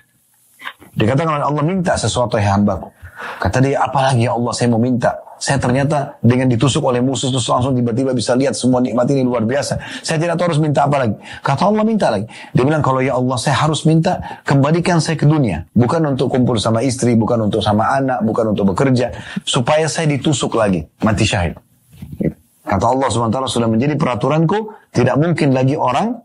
Dikatakan oleh Allah minta sesuatu yang hambaku. Kata dia, apalagi ya Allah saya mau minta. Saya ternyata dengan ditusuk oleh musuh terus langsung tiba-tiba bisa lihat semua nikmat ini luar biasa. Saya tidak tahu harus minta apa lagi. Kata Allah minta lagi. Dia bilang kalau ya Allah saya harus minta kembalikan saya ke dunia. Bukan untuk kumpul sama istri, bukan untuk sama anak, bukan untuk bekerja. Supaya saya ditusuk lagi. Mati syahid. Kata Allah SWT sudah menjadi peraturanku. Tidak mungkin lagi orang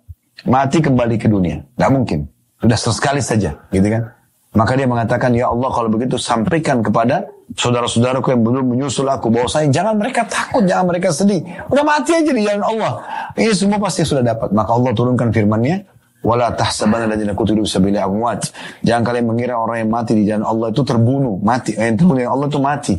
mati kembali ke dunia. Tidak mungkin. Sudah sekali saja. Gitu kan. Maka dia mengatakan, Ya Allah kalau begitu sampaikan kepada saudara-saudaraku yang belum menyusul aku. Bahwa saya jangan mereka takut, jangan mereka sedih. Udah mati aja di jalan Allah. Ini semua pasti sudah dapat. Maka Allah turunkan firmannya, Wala tahsabanna sabila amwat. Jangan kalian mengira orang yang mati di jalan Allah itu terbunuh, mati. Eh, yang terbunuh Allah itu mati.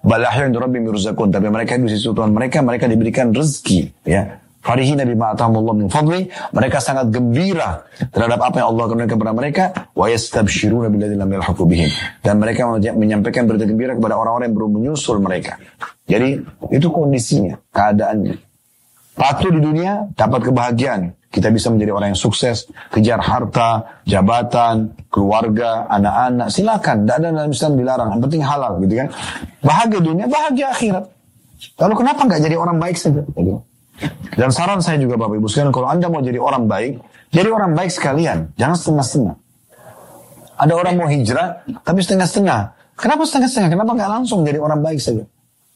Balahyu yang rabbi mirzakun. Tapi mereka di sisi Tuhan mereka, mereka diberikan rezeki. Ya, Farihina bima atamullah min fadli. Mereka sangat gembira terhadap apa yang Allah kurniakan kepada mereka. Wa yastabshiruna billadzi lam yalhaqu. Dan mereka menyampaikan berita gembira kepada orang-orang yang belum menyusul mereka. Jadi itu kondisinya, keadaannya. Patuh di dunia dapat kebahagiaan. Kita bisa menjadi orang yang sukses, kejar harta, jabatan, keluarga, anak-anak. Silakan, tidak ada dalam Islam dilarang. Yang penting halal, gitu kan? Bahagia dunia, bahagia akhirat. Lalu kenapa nggak jadi orang baik saja? Gitu. Dan saran saya juga Bapak Ibu sekalian, kalau Anda mau jadi orang baik, jadi orang baik sekalian, jangan setengah-setengah. Ada orang mau hijrah, tapi setengah-setengah. Kenapa setengah-setengah? Kenapa nggak langsung jadi orang baik saja?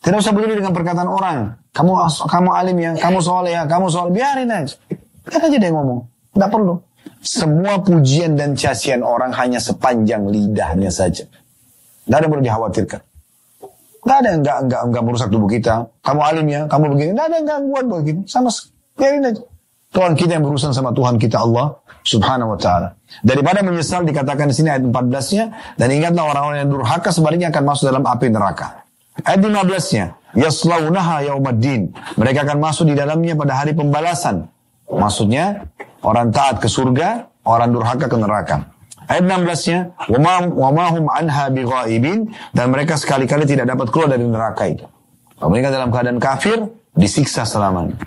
Tidak usah peduli dengan perkataan orang. Kamu kamu alim ya, kamu soal ya, kamu soal biarin aja. Kan aja dia ngomong. Tidak perlu. Semua pujian dan cacian orang hanya sepanjang lidahnya saja. Tidak ada yang perlu dikhawatirkan. Gak ada yang gak, gak, gak merusak tubuh kita. Kamu alim ya, kamu begini. Gak ada yang gangguan buat kita. Sama biarin aja. Tuhan kita yang berurusan sama Tuhan kita Allah subhanahu wa ta'ala. Daripada menyesal dikatakan di sini ayat 14-nya. Dan ingatlah orang-orang yang durhaka sebaliknya akan masuk dalam api neraka. Ayat 15-nya. Yaslaunaha yaumaddin. Mereka akan masuk di dalamnya pada hari pembalasan. Maksudnya orang taat ke surga, orang durhaka ke neraka. Ayat 16-nya, "Wa hum anha bighaibin" dan mereka sekali-kali tidak dapat keluar dari neraka itu. Mereka dalam keadaan kafir, disiksa selamanya.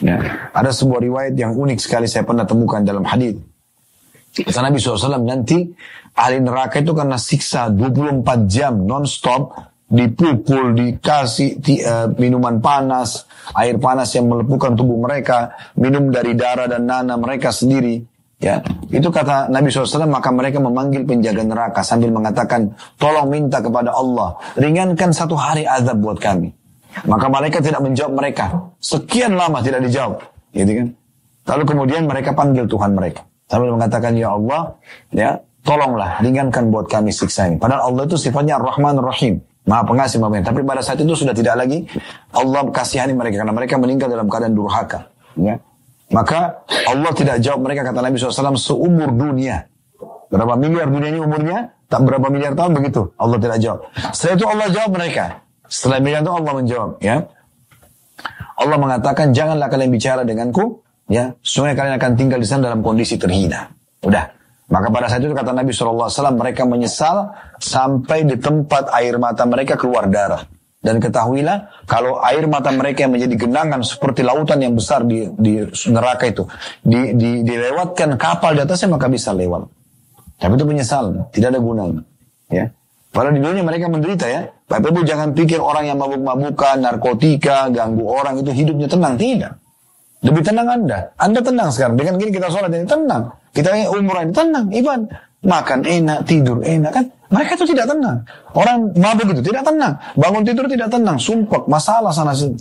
Ya. Ada sebuah riwayat yang unik sekali saya pernah temukan dalam hadis. Kata Nabi SAW nanti ahli neraka itu karena siksa 24 jam non-stop dipukul, dikasih uh, minuman panas, air panas yang melepuhkan tubuh mereka, minum dari darah dan nanah mereka sendiri. Ya, itu kata Nabi SAW, maka mereka memanggil penjaga neraka sambil mengatakan, tolong minta kepada Allah, ringankan satu hari azab buat kami. Maka mereka tidak menjawab mereka. Sekian lama tidak dijawab. Gitu kan? Lalu kemudian mereka panggil Tuhan mereka. Sambil mengatakan, ya Allah, ya tolonglah ringankan buat kami siksa ini. Padahal Allah itu sifatnya Ar-Rahman Ar-Rahim. Maha pengasih, maha Tapi pada saat itu sudah tidak lagi Allah kasihani mereka. Karena mereka meninggal dalam keadaan durhaka. Ya. Maka Allah tidak jawab mereka kata Nabi SAW seumur dunia. Berapa miliar dunia ini umurnya? Tak berapa miliar tahun begitu. Allah tidak jawab. Setelah itu Allah jawab mereka. Setelah miliar itu Allah menjawab. Ya. Allah mengatakan janganlah kalian bicara denganku. Ya, sungguh kalian akan tinggal di sana dalam kondisi terhina. Udah. Maka pada saat itu kata Nabi SAW, mereka menyesal sampai di tempat air mata mereka keluar darah. Dan ketahuilah kalau air mata mereka yang menjadi genangan seperti lautan yang besar di, di neraka itu di, di, dilewatkan kapal di atasnya maka bisa lewat. Tapi itu menyesal, tidak ada gunanya. Ya. Padahal di dunia mereka menderita ya. Bapak Ibu jangan pikir orang yang mabuk-mabukan, narkotika, ganggu orang itu hidupnya tenang. Tidak. Lebih tenang Anda. Anda tenang sekarang. Dengan gini kita sholat ini tenang. Kita umrah ini tenang. Iban. Makan enak, tidur enak kan. Mereka itu tidak tenang. Orang mabuk itu tidak tenang. Bangun tidur tidak tenang. Sumpah, masalah sana sini.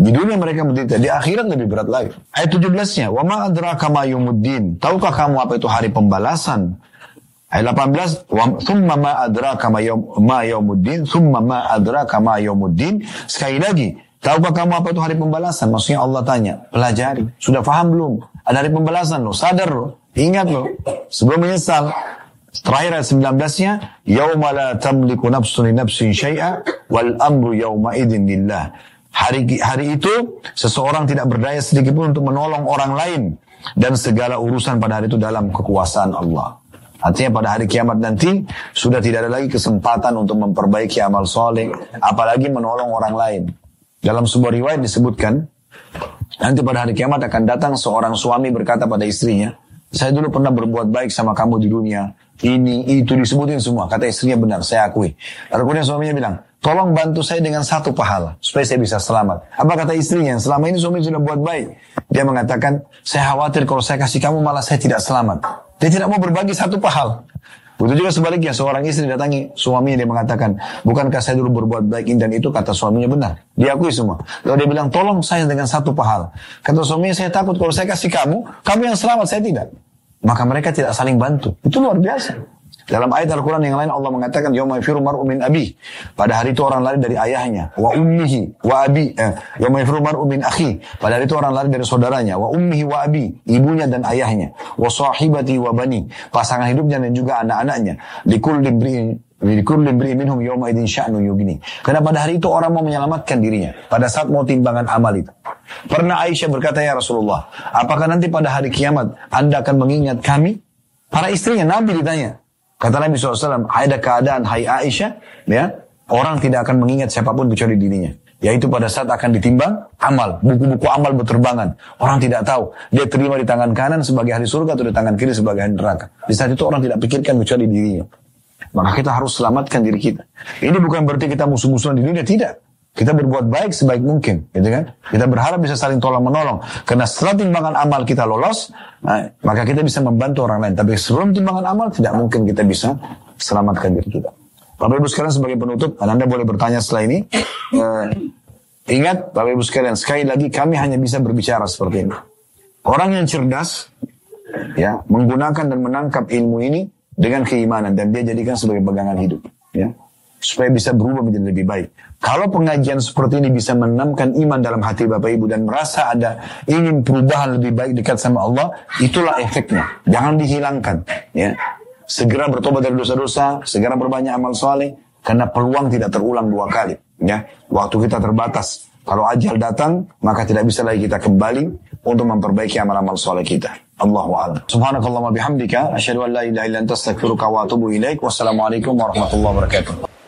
Di dunia mereka menderita, di akhirat lebih berat lagi. Ayat 17-nya, "Wa ma adraka ma yumuddin?" Tahukah kamu apa itu hari pembalasan? Ayat 18, "Wa thumma ma adraka ma ma yaumuddin?" Thumma ma ma? Sekali lagi, tahukah kamu apa itu hari pembalasan? Maksudnya Allah tanya, pelajari. Sudah paham belum? Ada hari pembalasan loh, sadar loh. Ingat loh, sebelum menyesal. Terakhir ayat 19-nya, Yawma la tamliku nafsun li nafsin syai'a wal amru yawma idin lillah. Hari, hari itu seseorang tidak berdaya sedikit pun untuk menolong orang lain dan segala urusan pada hari itu dalam kekuasaan Allah. Artinya pada hari kiamat nanti sudah tidak ada lagi kesempatan untuk memperbaiki amal soleh, apalagi menolong orang lain. Dalam sebuah riwayat disebutkan, nanti pada hari kiamat akan datang seorang suami berkata pada istrinya, saya dulu pernah berbuat baik sama kamu di dunia. Ini, itu disebutin semua. Kata istrinya benar, saya akui. Lalu kemudian suaminya bilang, tolong bantu saya dengan satu pahala. Supaya saya bisa selamat. Apa kata istrinya? Selama ini suami sudah buat baik. Dia mengatakan, saya khawatir kalau saya kasih kamu malah saya tidak selamat. Dia tidak mau berbagi satu pahala. Begitu juga sebaliknya, seorang istri datangi suaminya, dia mengatakan, bukankah saya dulu berbuat baik ini dan itu, kata suaminya benar. Diakui semua. Lalu dia bilang, tolong saya dengan satu pahala. Kata suaminya, saya takut kalau saya kasih kamu, kamu yang selamat, saya tidak. Maka mereka tidak saling bantu. Itu luar biasa. Dalam ayat Al-Quran yang lain Allah mengatakan Yawma yafiru mar'u min abi. Pada hari itu orang lari dari ayahnya. Wa ummihi wa abi. Eh, Yawma yafiru mar'u min akhi. Pada hari itu orang lari dari saudaranya. Wa ummihi wa abi. Ibunya dan ayahnya. Wa sahibati wa bani. Pasangan hidupnya dan juga anak-anaknya. Likulli Minhum yugni. Karena pada hari itu orang mau menyelamatkan dirinya. Pada saat mau timbangan amal itu. Pernah Aisyah berkata, Ya Rasulullah, apakah nanti pada hari kiamat Anda akan mengingat kami? Para istrinya, Nabi ditanya. Kata Nabi SAW, ada keadaan, hai Aisyah, ya, orang tidak akan mengingat siapa pun kecuali dirinya. Yaitu pada saat akan ditimbang amal, buku-buku amal berterbangan. Orang tidak tahu, dia terima di tangan kanan sebagai ahli surga atau di tangan kiri sebagai ahli neraka. Di saat itu orang tidak pikirkan kecuali dirinya. Maka kita harus selamatkan diri kita. Ini bukan berarti kita musuh-musuhan di dunia, tidak. Kita berbuat baik sebaik mungkin, gitu kan? Kita berharap bisa saling tolong menolong. Karena setelah timbangan amal kita lolos, nah, maka kita bisa membantu orang lain. Tapi sebelum timbangan amal, tidak mungkin kita bisa selamatkan diri kita. Bapak Ibu sekalian sebagai penutup, dan Anda boleh bertanya setelah ini. Eh, ingat, Bapak Ibu sekalian, sekali lagi kami hanya bisa berbicara seperti ini. Orang yang cerdas, ya, menggunakan dan menangkap ilmu ini dengan keimanan dan dia jadikan sebagai pegangan hidup, ya supaya bisa berubah menjadi lebih baik. Kalau pengajian seperti ini bisa menanamkan iman dalam hati Bapak Ibu dan merasa ada ingin perubahan lebih baik dekat sama Allah, itulah efeknya. Jangan dihilangkan. Ya. Segera bertobat dari dosa-dosa, segera berbanyak amal soleh, karena peluang tidak terulang dua kali. Ya, waktu kita terbatas. Kalau ajal datang, maka tidak bisa lagi kita kembali untuk memperbaiki amal-amal soleh kita. Allahu a'lam. Subhanakallah wa bihamdika asyhadu an la ilaha illa anta astaghfiruka wa atubu ilaik. Wassalamualaikum warahmatullahi wabarakatuh.